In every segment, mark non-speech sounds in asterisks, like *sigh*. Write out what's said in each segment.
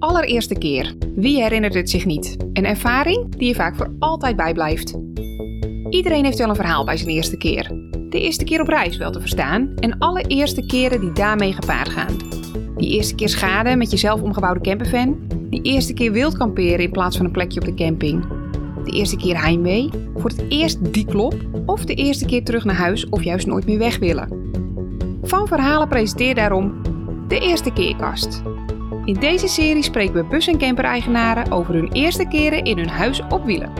allereerste keer. Wie herinnert het zich niet? Een ervaring die je vaak voor altijd bijblijft. Iedereen heeft wel een verhaal bij zijn eerste keer. De eerste keer op reis wel te verstaan en alle eerste keren die daarmee gepaard gaan. Die eerste keer schade met je zelf omgebouwde campervan. Die eerste keer wild kamperen in plaats van een plekje op de camping. De eerste keer heimwee, voor het eerst die klop of de eerste keer terug naar huis of juist nooit meer weg willen. Van Verhalen presenteert daarom de Eerste Keerkast. In deze serie spreken we bus- en camper-eigenaren over hun eerste keren in hun huis op wielen.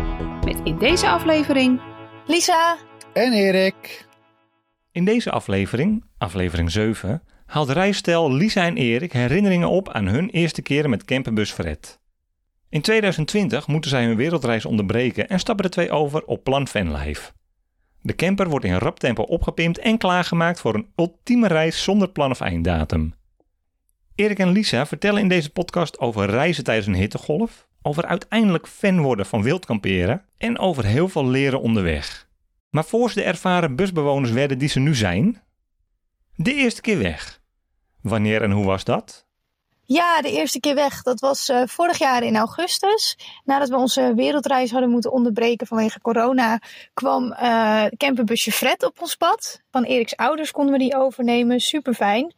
Met in deze aflevering Lisa. En Erik. In deze aflevering, aflevering 7, haalt reisstel Lisa en Erik herinneringen op aan hun eerste keren met camperbus Fred. In 2020 moeten zij hun wereldreis onderbreken en stappen de twee over op Plan Vanlife. De camper wordt in rap tempo opgepimpt en klaargemaakt voor een ultieme reis zonder plan of einddatum. Erik en Lisa vertellen in deze podcast over reizen tijdens een hittegolf, over uiteindelijk fan worden van wildkamperen en over heel veel leren onderweg. Maar voor ze de ervaren busbewoners werden die ze nu zijn, de eerste keer weg. Wanneer en hoe was dat? Ja, de eerste keer weg. Dat was uh, vorig jaar in augustus. Nadat we onze wereldreis hadden moeten onderbreken vanwege corona, kwam uh, camperbusje Fred op ons pad. Van Eriks ouders konden we die overnemen. Super fijn.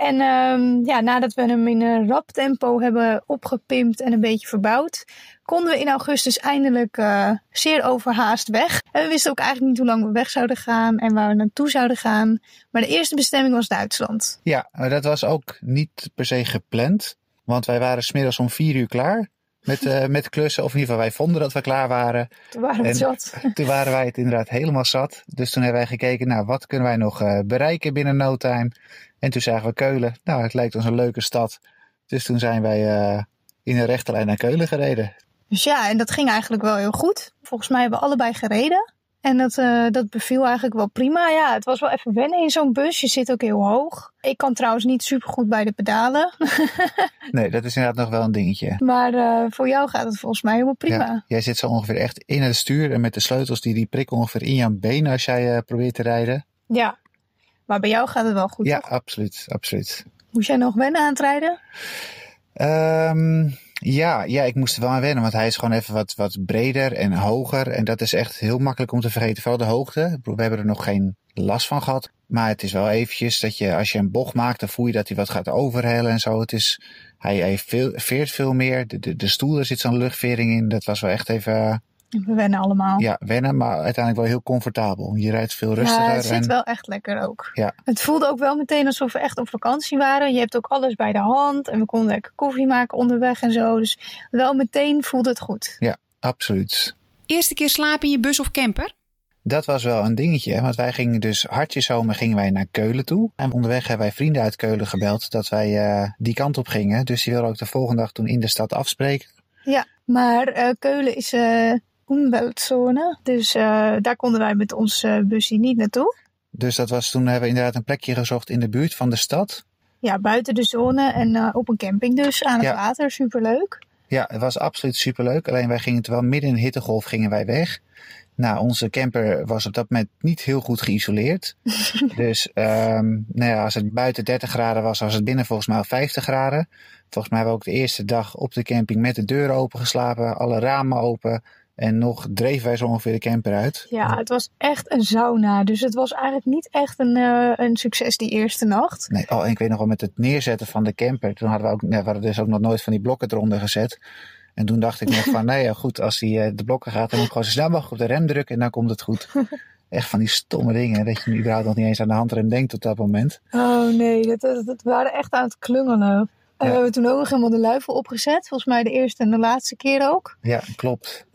En um, ja, nadat we hem in een rap tempo hebben opgepimpt en een beetje verbouwd, konden we in augustus eindelijk uh, zeer overhaast weg. En we wisten ook eigenlijk niet hoe lang we weg zouden gaan en waar we naartoe zouden gaan. Maar de eerste bestemming was Duitsland. Ja, maar dat was ook niet per se gepland. Want wij waren smiddags om vier uur klaar met, uh, met klussen. Of in ieder geval, wij vonden dat we klaar waren. Toen waren we het zat. *laughs* Toen waren wij het inderdaad helemaal zat. Dus toen hebben wij gekeken, nou, wat kunnen wij nog uh, bereiken binnen no time? En toen zagen we Keulen. Nou, het lijkt ons een leuke stad. Dus toen zijn wij uh, in een rechte lijn naar Keulen gereden. Dus ja, en dat ging eigenlijk wel heel goed. Volgens mij hebben we allebei gereden. En dat, uh, dat beviel eigenlijk wel prima. Ja, het was wel even wennen in zo'n bus. Je zit ook heel hoog. Ik kan trouwens niet super goed bij de pedalen. *laughs* nee, dat is inderdaad nog wel een dingetje. Maar uh, voor jou gaat het volgens mij helemaal prima. Ja, jij zit zo ongeveer echt in het stuur. En met de sleutels die, die prikken ongeveer in jouw benen als jij uh, probeert te rijden. Ja, maar bij jou gaat het wel goed, Ja, toch? absoluut, absoluut. Moest jij nog wennen aan het rijden? Um, ja, ja, ik moest er wel aan wennen, want hij is gewoon even wat, wat breder en hoger. En dat is echt heel makkelijk om te vergeten, vooral de hoogte. We hebben er nog geen last van gehad. Maar het is wel eventjes dat je, als je een bocht maakt, dan voel je dat hij wat gaat overhellen en zo. Het is, hij, hij veert veel meer. De, de, de stoel, er zit zo'n luchtvering in. Dat was wel echt even... We wennen allemaal. Ja, wennen, maar uiteindelijk wel heel comfortabel. Je rijdt veel rustiger. Ja, het zit en... wel echt lekker ook. Ja. Het voelde ook wel meteen alsof we echt op vakantie waren. Je hebt ook alles bij de hand en we konden lekker koffie maken onderweg en zo. Dus wel meteen voelde het goed. Ja, absoluut. Eerste keer slapen in je bus of camper? Dat was wel een dingetje, want wij gingen dus hartjeszomer gingen wij naar Keulen toe. En onderweg hebben wij vrienden uit Keulen gebeld dat wij uh, die kant op gingen. Dus die wilden ook de volgende dag toen in de stad afspreken. Ja, maar uh, Keulen is... Uh Umweltzone. Dus uh, daar konden wij met ons uh, busje niet naartoe. Dus dat was toen hebben we inderdaad een plekje gezocht in de buurt van de stad. Ja, buiten de zone en uh, op een camping dus aan het ja. water. Superleuk. Ja, het was absoluut superleuk. Alleen wij gingen terwijl midden in de hittegolf gingen wij weg. Nou, onze camper was op dat moment niet heel goed geïsoleerd. *laughs* dus um, nou ja, als het buiten 30 graden was, was het binnen volgens mij al 50 graden. Volgens mij hebben we ook de eerste dag op de camping met de deuren open geslapen, alle ramen open. En nog dreven wij zo ongeveer de camper uit. Ja, het was echt een sauna. Dus het was eigenlijk niet echt een, uh, een succes die eerste nacht. Nee, oh, en ik weet nog wel met het neerzetten van de camper. Toen hadden we ook, ja, we hadden dus ook nog nooit van die blokken eronder gezet. En toen dacht ik nog van, *laughs* nee ja, goed, als die uh, de blokken gaat, dan moet ik gewoon zo snel mogelijk op de rem drukken en dan komt het goed. *laughs* Echt van die stomme dingen, dat je überhaupt nog niet eens aan de handrem denkt op dat moment. Oh nee, dat, dat, dat waren echt aan het klungelen. We hebben toen ook nog helemaal de luifel opgezet. Volgens mij de eerste en de laatste keer ook. Ja, klopt.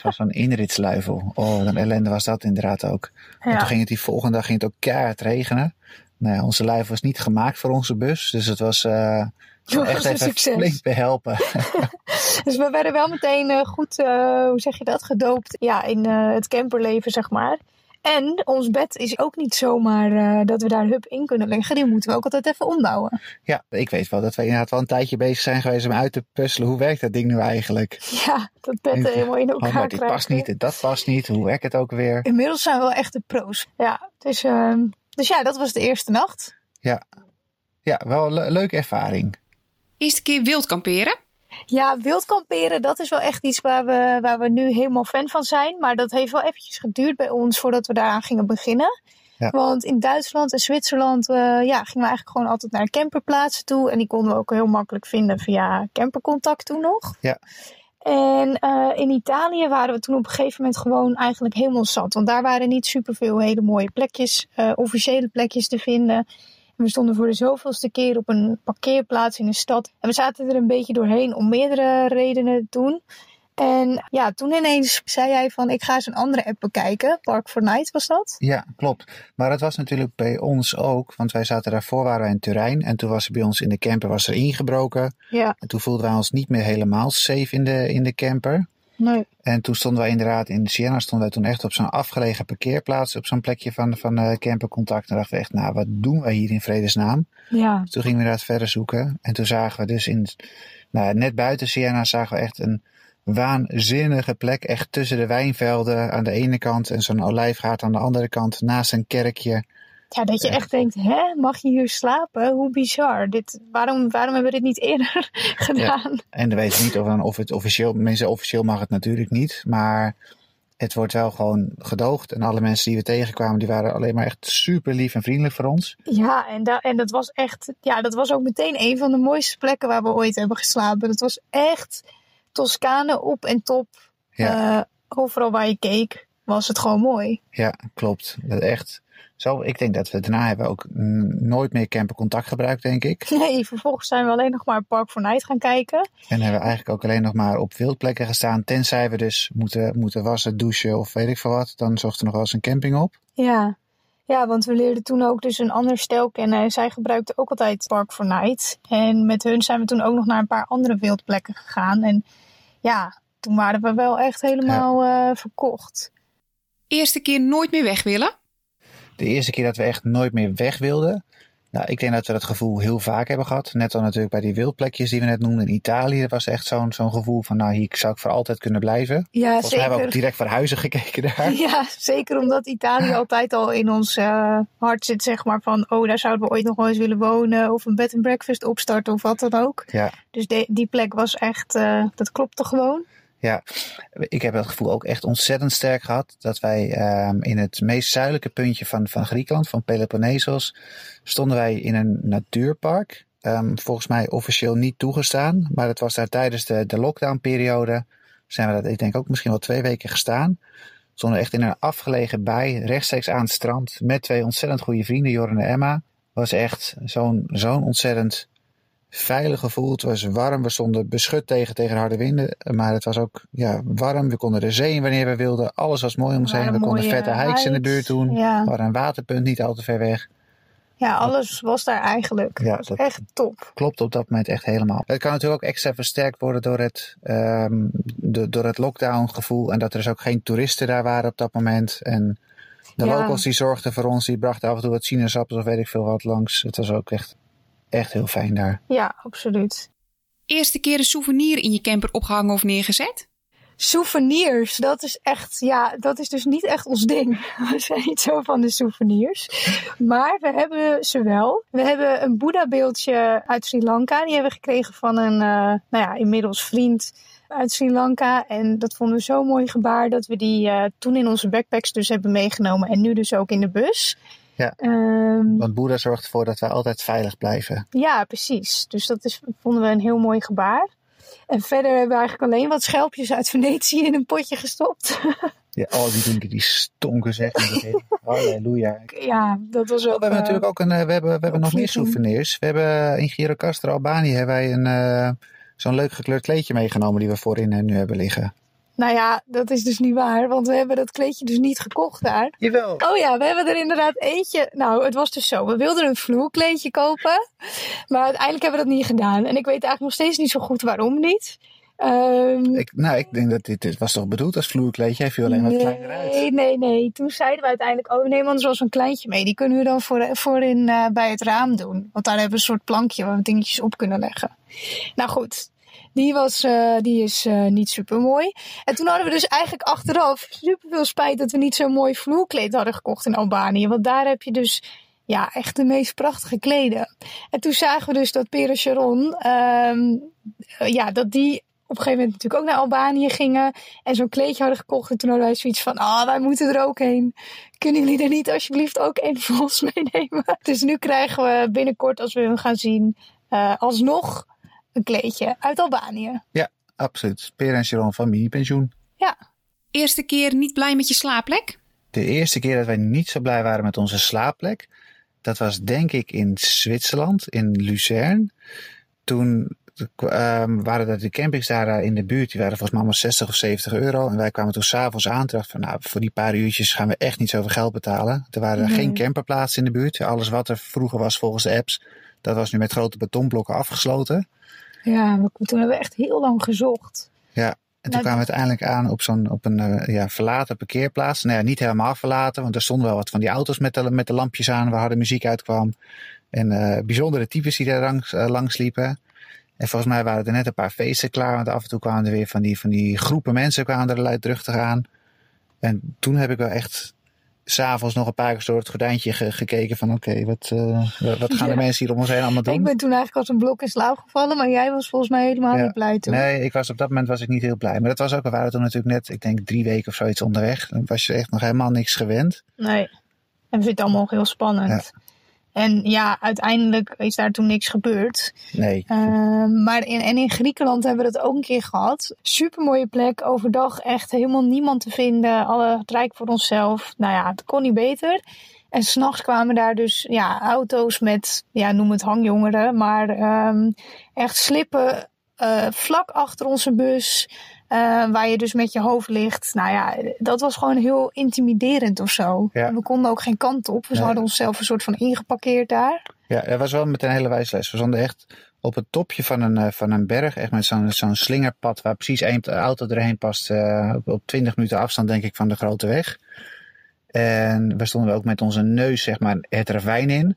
Zoals zo'n inritsluifel. Oh, een ellende was dat inderdaad ook. En toen ging het die volgende dag ging het ook keihard regenen. Nou onze luifel was niet gemaakt voor onze bus. Dus het was, uh, was *laughs* echt even succes. flink behelpen. *laughs* *laughs* dus we werden wel meteen uh, goed, uh, hoe zeg je dat, gedoopt ja, in het camperleven, zeg maar. En ons bed is ook niet zomaar uh, dat we daar hup in kunnen leggen. Die moeten we ook altijd even ombouwen. Ja, ik weet wel dat we inderdaad wel een tijdje bezig zijn geweest om uit te puzzelen. Hoe werkt dat ding nu eigenlijk? Ja, dat bed en, helemaal in elkaar oh, maar dit krijgen. past niet, dat past niet. Hoe werkt het ook weer? Inmiddels zijn we wel echt de pro's. Ja, dus, uh, dus ja, dat was de eerste nacht. Ja, ja wel een le leuke ervaring. Eerste keer wild kamperen? Ja, wild kamperen, dat is wel echt iets waar we, waar we nu helemaal fan van zijn. Maar dat heeft wel eventjes geduurd bij ons voordat we daaraan gingen beginnen. Ja. Want in Duitsland en Zwitserland eh, ja, gingen we eigenlijk gewoon altijd naar camperplaatsen toe. En die konden we ook heel makkelijk vinden via campercontact toen nog. Ja. En eh, in Italië waren we toen op een gegeven moment gewoon eigenlijk helemaal zat. Want daar waren niet superveel hele mooie plekjes, eh, officiële plekjes te vinden. We stonden voor de zoveelste keer op een parkeerplaats in een stad. En we zaten er een beetje doorheen om meerdere redenen toen. En ja, toen ineens zei hij van ik ga eens een andere app bekijken. Park for Night was dat. Ja, klopt. Maar dat was natuurlijk bij ons ook, want wij zaten daarvoor, waren wij in Turijn. En toen was er bij ons in de camper was er ingebroken. Ja, En toen voelden wij ons niet meer helemaal safe in de, in de camper. Nee. En toen stonden wij inderdaad in Siena, stonden wij toen echt op zo'n afgelegen parkeerplaats, op zo'n plekje van, van uh, campercontact. En dachten we echt, nou, wat doen wij hier in vredesnaam? Ja, Toen gingen we inderdaad verder zoeken. En toen zagen we dus in, nou, net buiten Siena zagen we echt een waanzinnige plek. Echt tussen de wijnvelden aan de ene kant en zo'n olijfgaard aan de andere kant, naast een kerkje. Ja dat je echt denkt, hè, mag je hier slapen? Hoe bizar. Dit, waarom, waarom hebben we dit niet eerder *laughs* gedaan? En dan weten we niet of, dan- of het officieel, mensen officieel mag het natuurlijk niet, maar het wordt wel gewoon gedoogd. En alle mensen die we tegenkwamen, die waren alleen maar echt super lief en vriendelijk voor ons. Ja, en, da en dat was echt, ja, dat was ook meteen een van de mooiste plekken waar we ooit hebben geslapen. Dat was echt Toscane op en top. Ja. Eh, overal waar je keek, was het gewoon mooi. Ja, klopt. Dat echt. Zo, ik denk dat we daarna hebben ook nooit meer campercontact gebruikt, denk ik. Nee, vervolgens zijn we alleen nog maar Park for Night gaan kijken. En hebben we eigenlijk ook alleen nog maar op wildplekken gestaan. Tenzij we dus moeten, moeten wassen, douchen of weet ik veel wat. Dan zocht er nog wel eens een camping op. Ja. ja, want we leerden toen ook dus een ander stel kennen. En zij gebruikten ook altijd Park for Night. En met hun zijn we toen ook nog naar een paar andere wildplekken gegaan. En ja, toen waren we wel echt helemaal eh, verkocht. Eerste keer nooit meer weg willen? De eerste keer dat we echt nooit meer weg wilden. Nou, ik denk dat we dat gevoel heel vaak hebben gehad. Net al natuurlijk bij die wildplekjes die we net noemden in Italië. Dat was echt zo'n zo'n gevoel van, nou, hier zou ik voor altijd kunnen blijven. Ja, Volgens mij hebben we ook zeker. direct verhuizen gekeken daar. *laughs* Ja, zeker omdat Italië altijd al in ons eh, hart zit, zeg maar van, oh, daar zouden we ooit nog wel eens willen wonen of een bed and breakfast opstarten of wat dan ook. Ja, Dus de- die plek was echt, eh, dat klopte gewoon. Ja, ik heb dat gevoel ook echt ontzettend sterk gehad. Dat wij ehm, in het meest zuidelijke puntje van, van Griekenland, van Peloponnesos, stonden wij in een natuurpark. Ehm, volgens mij officieel niet toegestaan, maar het was daar tijdens de, de lockdownperiode. Zijn we dat, ik denk ook misschien wel twee weken gestaan. Stonden echt in een afgelegen bij, rechtstreeks aan het strand, met twee ontzettend goede vrienden, Joren en Emma. Was echt zo'n zo'n ontzettend veilig gevoel. Het was warm. We stonden beschut tegen, tegen harde winden. Maar het was ook ja, warm. We konden de zee in wanneer we wilden. Alles was mooi om ons Er heen. We konden vette hikes in de buurt doen. Ja. We hadden een waterpunt niet al te ver weg. Ja, alles was daar eigenlijk. Ja, dat- echt top. Klopt op dat moment echt helemaal. Het kan natuurlijk ook extra versterkt worden door het, ehm, de, door het lockdown gevoel. En dat er dus ook geen toeristen daar waren op dat moment. En de Ja. locals die zorgden voor ons. Die brachten af en toe wat sinaasappels of weet ik veel wat langs. Het was ook echt, echt heel fijn daar. Ja, absoluut. Eerste keer een souvenir in je camper opgehangen of neergezet? Souvenirs, dat is echt, ja, dat is dus niet echt ons ding. *laughs* We zijn niet zo van de souvenirs. Maar we hebben ze wel. We hebben een Boeddha-beeldje uit Sri Lanka. Die hebben we gekregen van een, eh, nou ja, inmiddels vriend uit Sri Lanka. En dat vonden we zo'n mooi gebaar dat we die eh, toen in onze backpacks dus hebben meegenomen. En nu dus ook in de bus. Ja. Ehm, Want Boeddha zorgt ervoor dat wij altijd veilig blijven. ja, precies. Dus dat is, vonden we een heel mooi gebaar. En verder hebben we eigenlijk alleen wat schelpjes uit Venetië in een potje gestopt. *laughs* Ja, oh, die dingen die stonken zeg. *laughs* Halleluja. ja, dat was ook... we hebben eh, natuurlijk ook een, eh, we hebben, we hebben nog meer souvenirs. We hebben in Girocastro, Albanië, hebben wij een, eh, zo'n leuk gekleurd kleedje meegenomen die we voorin en nu hebben liggen. Nou ja, dat is dus niet waar, want we hebben dat kleedje dus niet gekocht daar. Jawel. Oh ja, we hebben er inderdaad eentje. Nou, het was dus zo. We wilden een vloerkleedje kopen, maar uiteindelijk hebben we dat niet gedaan. En ik weet eigenlijk nog steeds niet zo goed waarom niet. Ehm, Ik, nou, ik denk dat dit, dit was toch bedoeld als vloerkleedje. Hij viel alleen wat kleiner uit. Nee, nee, nee. Toen zeiden we uiteindelijk, oh neem anders wel zo'n kleintje mee. Die kunnen we dan voor, voorin eh, bij het raam doen. Want daar hebben we een soort plankje waar we dingetjes op kunnen leggen. Nou goed, die, was, eh, die is eh, niet super mooi. En toen hadden we dus eigenlijk achteraf super veel spijt dat we niet zo'n mooi vloerkleed hadden gekocht in Albanië. Want daar heb je dus ja, echt de meest prachtige kleden. En toen zagen we dus dat Pere Sharon, ehm, ja, dat die op een gegeven moment natuurlijk ook naar Albanië gingen en zo'n kleedje hadden gekocht. En toen hadden wij zoiets van, ah, wij moeten er ook heen. Kunnen jullie er niet alsjeblieft ook een voor ons meenemen? *laughs* Dus nu krijgen we binnenkort, als we hun gaan zien, alsnog een kleedje uit Albanië. Ja, absoluut. Per en Sharon van Mini Pensioen. Ja. Eerste keer niet blij met je slaapplek? De eerste keer dat wij niet zo blij waren met onze slaapplek, dat was denk ik in Zwitserland, in Lucerne. Toen um, waren er de campings daar in de buurt, die waren volgens mij allemaal 60 of 70 euro. En wij kwamen toen s'avonds aan terug van, nou, voor die paar uurtjes gaan we echt niet zoveel geld betalen. Er waren geen camperplaatsen in de buurt. Alles wat er vroeger was volgens de apps, dat was nu met grote betonblokken afgesloten. Ja, toen hebben we echt heel lang gezocht. Ja, en toen kwamen we uiteindelijk aan op zo'n op een uh, ja, verlaten parkeerplaats. Nou ja, niet helemaal verlaten, want er stonden wel wat van die auto's met de, met de lampjes aan waar harde muziek uitkwam. En uh, bijzondere types die daar langs, uh, langs liepen. En volgens mij waren er net een paar feesten klaar, want af en toe kwamen er weer van die, van die groepen mensen kwamen er luidruchtig aan. En toen heb ik wel echt s'avonds nog een paar keer door het gordijntje gekeken van oké, wat, uh, wat gaan de mensen hier om ons heen allemaal doen? Ik ben toen eigenlijk als een blok in slaap gevallen, maar jij was volgens mij helemaal niet blij toen. Nee, ik was, op dat moment was ik niet heel blij. Maar dat was ook, we waren toen natuurlijk net, ik denk drie weken of zoiets onderweg. Dan was je echt nog helemaal niks gewend. Nee, en we vinden het allemaal heel spannend. Ja. En ja, uiteindelijk is daar toen niks gebeurd. Nee. Uh, maar in, en in Griekenland hebben we dat ook een keer gehad. Super mooie plek, overdag echt helemaal niemand te vinden. Alle het rijk voor onszelf. Nou ja, het kon niet beter. En s'nachts kwamen daar dus ja, auto's met, ja, noem het hangjongeren, maar um, echt slippen uh, vlak achter onze bus. Uh, waar je dus met je hoofd ligt. Nou ja, dat was gewoon heel intimiderend of zo. Ja. We konden ook geen kant op. We Nee. hadden onszelf een soort van ingeparkeerd daar. Ja, dat was wel met een hele wijsles. We stonden echt op het topje van een, eh, van een berg, echt met zo'n zo'n slingerpad waar precies één auto erheen past. eh, op, op 20 minuten afstand, denk ik, van de grote weg. En we stonden ook met onze neus, zeg maar, het ravijn in.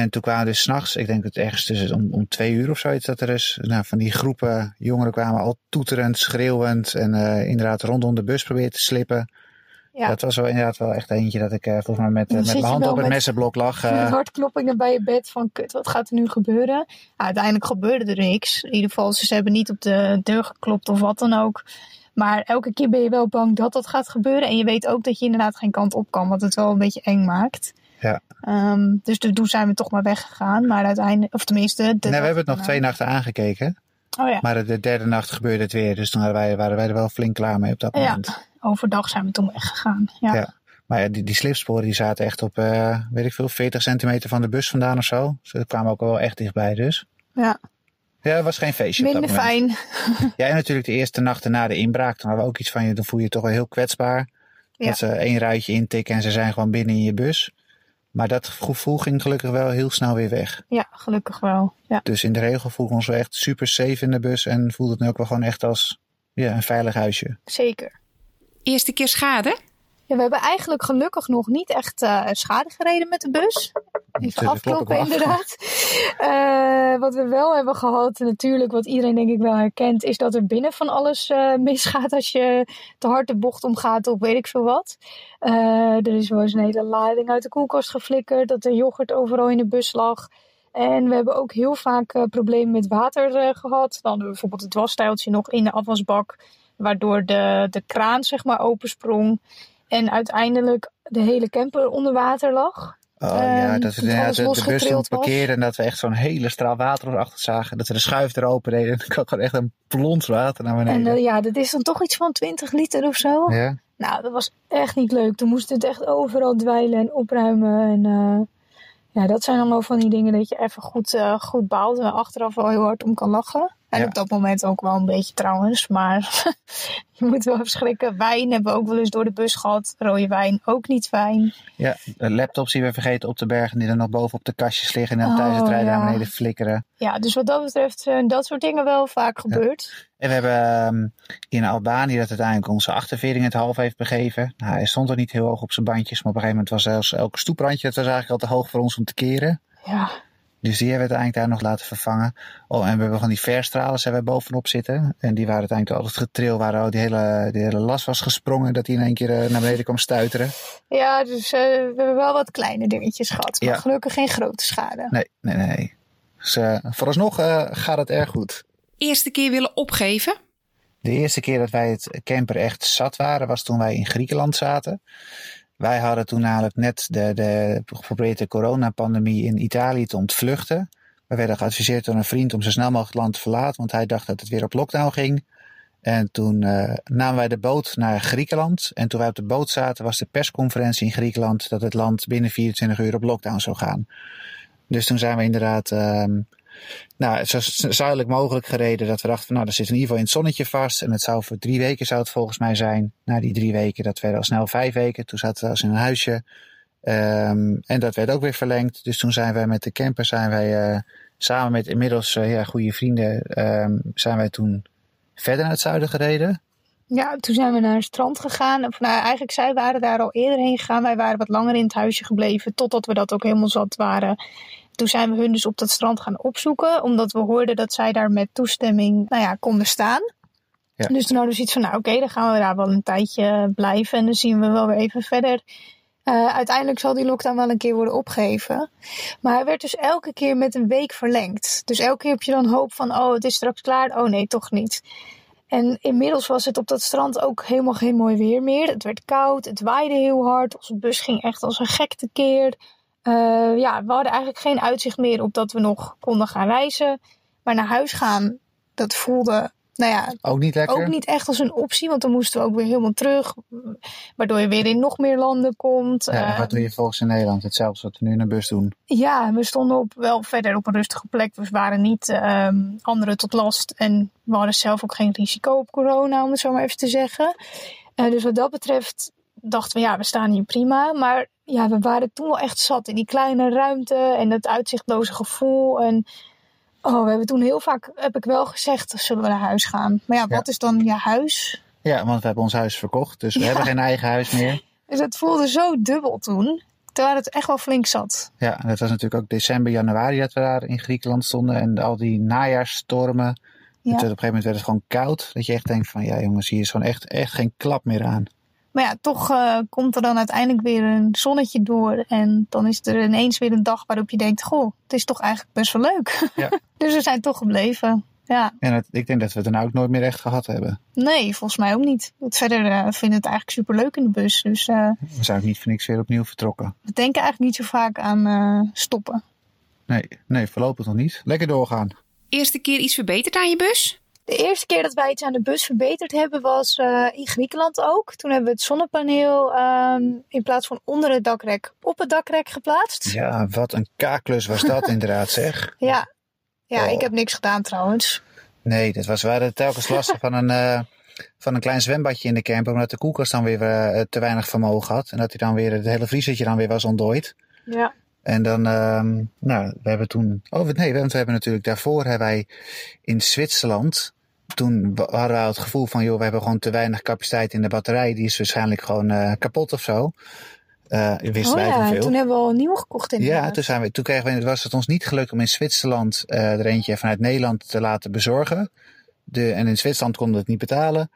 En toen kwamen dus s'nachts, ik denk dat het ergens tussen om, om twee uur of zoiets, dat er dus nou, van die groepen jongeren kwamen al toeterend, schreeuwend en eh, inderdaad rondom de bus probeerden te slippen. Ja. Dat was wel inderdaad wel echt eentje dat ik eh, volgens mij met, eh, met mijn hand op het messenblok lag. *laughs* Eh, hartkloppingen bij je bed van kut, wat gaat er nu gebeuren? Nou, uiteindelijk gebeurde er niks. In ieder geval, ze hebben niet op de deur geklopt of wat dan ook. Maar elke keer ben je wel bang dat dat gaat gebeuren. En je weet ook dat je inderdaad geen kant op kan, wat het wel een beetje eng maakt. Ja. Ehm, dus toen zijn we toch maar weggegaan. Maar uiteindelijk, of tenminste... Nee, we hebben het nog twee nachten aangekeken. Oh ja. Maar de derde nacht gebeurde het weer. Dus toen waren wij, waren wij er wel flink klaar mee op dat Ja. moment. Overdag zijn we toen weggegaan. Ja. Ja. Maar ja, die, die slipsporen die zaten echt op, eh, weet ik veel, 40 centimeter van de bus vandaan of zo. Dus kwamen ook wel echt dichtbij dus. Ja. Ja, het was geen feestje Minder op dat moment. fijn. *laughs* Ja, en natuurlijk de eerste nachten na de inbraak. Toen hadden we ook iets van je, dan voel je je toch wel heel kwetsbaar. Ja. Dat ze één ruitje intikken en ze zijn gewoon binnen in je bus. Maar dat gevoel ging gelukkig wel heel snel weer weg. Ja, gelukkig wel. Ja. Dus in de regel voelden we ons wel echt super safe in de bus. En voelde het nu ook wel gewoon echt als ja, een veilig huisje. Zeker. Eerste keer schade? Ja, we hebben eigenlijk gelukkig nog niet echt eh, schade gereden met de bus. Even afkloppen, inderdaad. Eh, wat we wel hebben gehad, natuurlijk, wat iedereen denk ik wel herkent, is dat er binnen van alles eh, misgaat als je te hard de bocht omgaat of weet ik veel wat. Er is wel eens een hele lading uit de koelkast geflikkerd, dat de yoghurt overal in de bus lag. En we hebben ook heel vaak problemen met water eh, gehad. Dan bijvoorbeeld het wasstijltje nog in de afwasbak, waardoor de, de kraan zeg maar opensprong. En uiteindelijk de hele camper onder water lag. Oh Ehm, ja, dat we dat alles de, de bus stond parkeren en dat we echt zo'n hele straal water erachter zagen. Dat we de schuif er open deden en dan kwam gewoon echt een plons water naar En beneden. eh, ja, dat is dan toch iets van 20 liter of zo. ja. Nou, dat was echt niet leuk. Toen moesten we het echt overal dweilen en opruimen. En eh, ja, dat zijn allemaal van die dingen dat je even goed, eh, goed baalt. En achteraf wel heel hard om kan lachen. En Ja. op dat moment ook wel een beetje trouwens. Maar *laughs* je moet wel verschrikken. Wijn hebben we ook wel eens door de bus gehad. Rode wijn ook niet fijn. ja, de laptops die we vergeten op te bergen, die er nog boven op de kastjes liggen en dan Oh, tijdens het rijden ja. naar beneden flikkeren. Ja, dus wat dat betreft zijn dat soort dingen wel vaak gebeurd. En we hebben ehm, in Albanië dat uiteindelijk onze achtervering het half heeft begeven. Nou, hij stond er niet heel hoog op zijn bandjes, maar op een gegeven moment was zelfs elke stoeprandje, dat was eigenlijk al te hoog voor ons om te keren. Ja, Dus die hebben we uiteindelijk daar nog laten vervangen. Oh, en we hebben gewoon die verstralen hebben we bovenop zitten. En die waren uiteindelijk al het getril waar al die hele, die hele las was gesprongen. Dat die in één keer eh, naar beneden kwam stuiteren. Ja, dus uh, we hebben wel wat kleine dingetjes gehad. Maar Ja. gelukkig geen grote schade. Nee, nee, nee. Dus eh, vooralsnog eh, gaat het erg goed. Eerste keer willen opgeven? De eerste keer dat wij het camper echt zat waren, was toen wij in Griekenland zaten. Wij hadden toen namelijk net de, de, geprobeerd de coronapandemie in Italië te ontvluchten. We werden geadviseerd door een vriend om zo snel mogelijk het land te verlaten, want hij dacht dat het weer op lockdown ging. En toen eh, namen wij de boot naar Griekenland. En toen wij op de boot zaten, was de persconferentie in Griekenland dat het land binnen 24 uur op lockdown zou gaan. Dus toen zijn we inderdaad ehm, nou, zo zuidelijk mogelijk gereden. Dat we dachten, nou, dat zit in ieder geval in het zonnetje vast. En het zou voor drie weken zou het volgens mij zijn. Na die drie weken, dat werd al snel vijf weken. Toen zaten we als in een huisje. Ehm, en dat werd ook weer verlengd. Dus toen zijn wij met de camper, zijn wij eh, samen met inmiddels eh, ja, goede vrienden, ehm, zijn wij toen verder naar het zuiden gereden. Ja, toen zijn we naar het strand gegaan. Of, nou, eigenlijk zij waren daar al eerder heen gegaan. Wij waren wat langer in het huisje gebleven, totdat we dat ook helemaal zat waren. Toen zijn we hun dus op dat strand gaan opzoeken, omdat we hoorden dat zij daar met toestemming nou ja, konden staan. Ja. Dus toen hadden we zoiets van, nou oké, dan gaan we daar wel een tijdje blijven en dan zien we wel weer even verder. Eh, uiteindelijk zal die lockdown wel een keer worden opgeheven. Maar hij werd dus elke keer met een week verlengd. Dus elke keer heb je dan hoop van, oh het is straks klaar. Oh nee, toch niet. En inmiddels was het op dat strand ook helemaal geen mooi weer meer. Het werd koud, het waaide heel hard. Onze bus ging echt als een gek tekeer. Uh, ja, we hadden eigenlijk geen uitzicht meer op dat we nog konden gaan reizen. Maar naar huis gaan, dat voelde, nou ja, Ook niet lekker. ook niet echt als een optie. Want dan moesten we ook weer helemaal terug. Waardoor je weer in nog meer landen komt. Ja, Uh, wat doe je volgens in Nederland? Hetzelfde wat we nu in de bus doen. ja, we stonden op, wel verder op een rustige plek. Dus we waren niet ehm anderen tot last. En we hadden zelf ook geen risico op corona, om het zo maar even te zeggen. Eh, dus wat dat betreft dachten we, ja, we staan hier prima. Maar ja, we waren toen wel echt zat in die kleine ruimte en dat uitzichtloze gevoel. En oh, we hebben toen heel vaak, heb ik wel gezegd, zullen we naar huis gaan. Maar ja, Ja. wat is dan je huis? Ja, want we hebben ons huis verkocht. Dus we Ja. hebben geen eigen huis meer. *laughs* Dus het voelde zo dubbel toen. Terwijl het echt wel flink zat. Ja, en dat was natuurlijk ook december, januari dat we daar in Griekenland stonden. En al die najaarsstormen. Ja. Werd op een gegeven moment werd het gewoon koud. Dat je echt denkt van, ja jongens, hier is gewoon echt, echt geen klap meer aan. Maar ja, toch eh, komt er dan uiteindelijk weer een zonnetje door. En dan is er ineens weer een dag waarop je denkt: Goh, het is toch eigenlijk best wel leuk. Ja. *laughs* dus we zijn toch gebleven. Ja, En het- ik denk dat we het daarna ook nooit meer echt gehad hebben. nee, volgens mij ook niet. Verder eh, vinden we het eigenlijk super leuk in de bus. Dus eh, We zijn ook niet voor niks weer opnieuw vertrokken. we denken eigenlijk niet zo vaak aan eh, stoppen. Nee, nee, voorlopig nog niet. Lekker doorgaan. Eerste keer iets verbeterd aan je bus? De eerste keer dat wij iets aan de bus verbeterd hebben was eh, in Griekenland ook. Toen hebben we het zonnepaneel ehm, in plaats van onder het dakrek op het dakrek geplaatst. Ja, wat een kaaklus was dat *laughs* inderdaad zeg. Ja, ja Oh. ik heb niks gedaan trouwens. Nee, dat was, we hadden telkens last *laughs* van een, eh, van een klein zwembadje in de camper. Omdat de koelkast dan weer eh, te weinig vermogen had. En dat hij dan weer, het hele vriesertje dan weer was ontdooid. Ja. En dan, ehm, nou, we hebben toen, oh nee, want we hebben natuurlijk daarvoor hebben wij in Zwitserland, toen hadden wij het gevoel van, joh, we hebben gewoon te weinig capaciteit in de batterij, die is waarschijnlijk gewoon eh, kapot of zo. Eh wisten Oh wij ja, veel. toen hebben we al een nieuwe gekocht inderdaad. Ja, toen, zijn we, toen kregen we, was het ons niet gelukt om in Zwitserland eh, er eentje vanuit Nederland te laten bezorgen. De, en in Zwitserland konden we het niet betalen.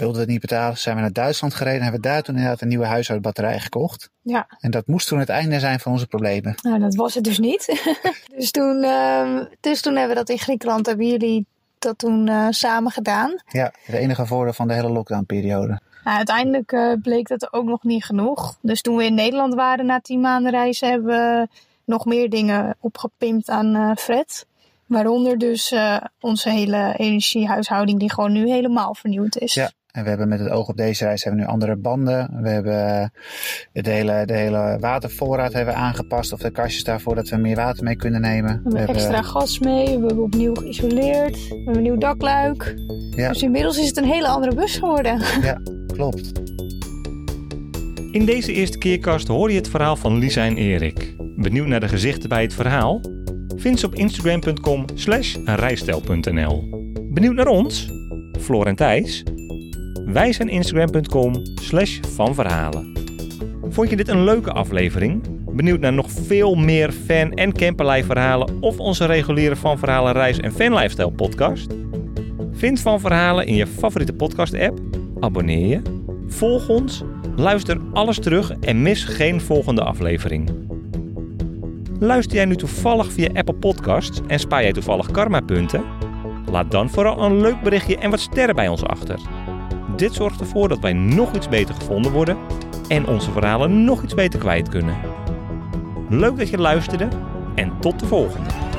Wilden we het niet betalen, zijn we naar Duitsland gereden en hebben we daar toen inderdaad een nieuwe huishoudbatterij gekocht. Ja, En dat moest toen het einde zijn van onze problemen. nou dat was het dus niet. *laughs* dus, toen, ehm, dus toen hebben we dat in Griekenland, hebben jullie dat toen eh, samen gedaan. Ja, het enige voordeel van de hele lockdownperiode. Nou, uiteindelijk eh, bleek dat ook nog niet genoeg. Dus toen we in Nederland waren na tien maanden reizen, hebben we nog meer dingen opgepimpt aan eh Fred. Waaronder dus onze hele energiehuishouding die gewoon nu helemaal vernieuwd is. Ja, en we hebben met het oog op deze reis hebben we nu andere banden. We hebben eh, de hele, de hele watervoorraad hebben we aangepast. Of de kastjes daarvoor dat we meer water mee kunnen nemen. We hebben extra gas mee, we hebben opnieuw geïsoleerd, we hebben een nieuw dakluik. Ja. Dus inmiddels is het een hele andere bus geworden. *laughs* Ja, klopt. In deze eerste keerkast hoor je het verhaal van Lisa en Erik. Benieuwd naar de gezichten bij het verhaal? Vind ze op instagram.com slash rijstijl.nl Benieuwd naar ons? Floor en Thijs? Wij zijn instagram.com slash van verhalen. Vond je dit een leuke aflevering? Benieuwd naar nog veel meer fan- en camperlijfverhalen of onze reguliere Van Verhalen reis- en fanlifestyle podcast? Vind Van Verhalen in je favoriete podcast app, abonneer je, volg ons, luister alles terug en mis geen volgende aflevering. Luister jij nu toevallig via Apple Podcasts en spaar jij toevallig karmapunten? Laat dan vooral een leuk berichtje en wat sterren bij ons achter. Dit zorgt ervoor dat wij nog iets beter gevonden worden en onze verhalen nog iets beter kwijt kunnen. Leuk dat je luisterde en tot de volgende.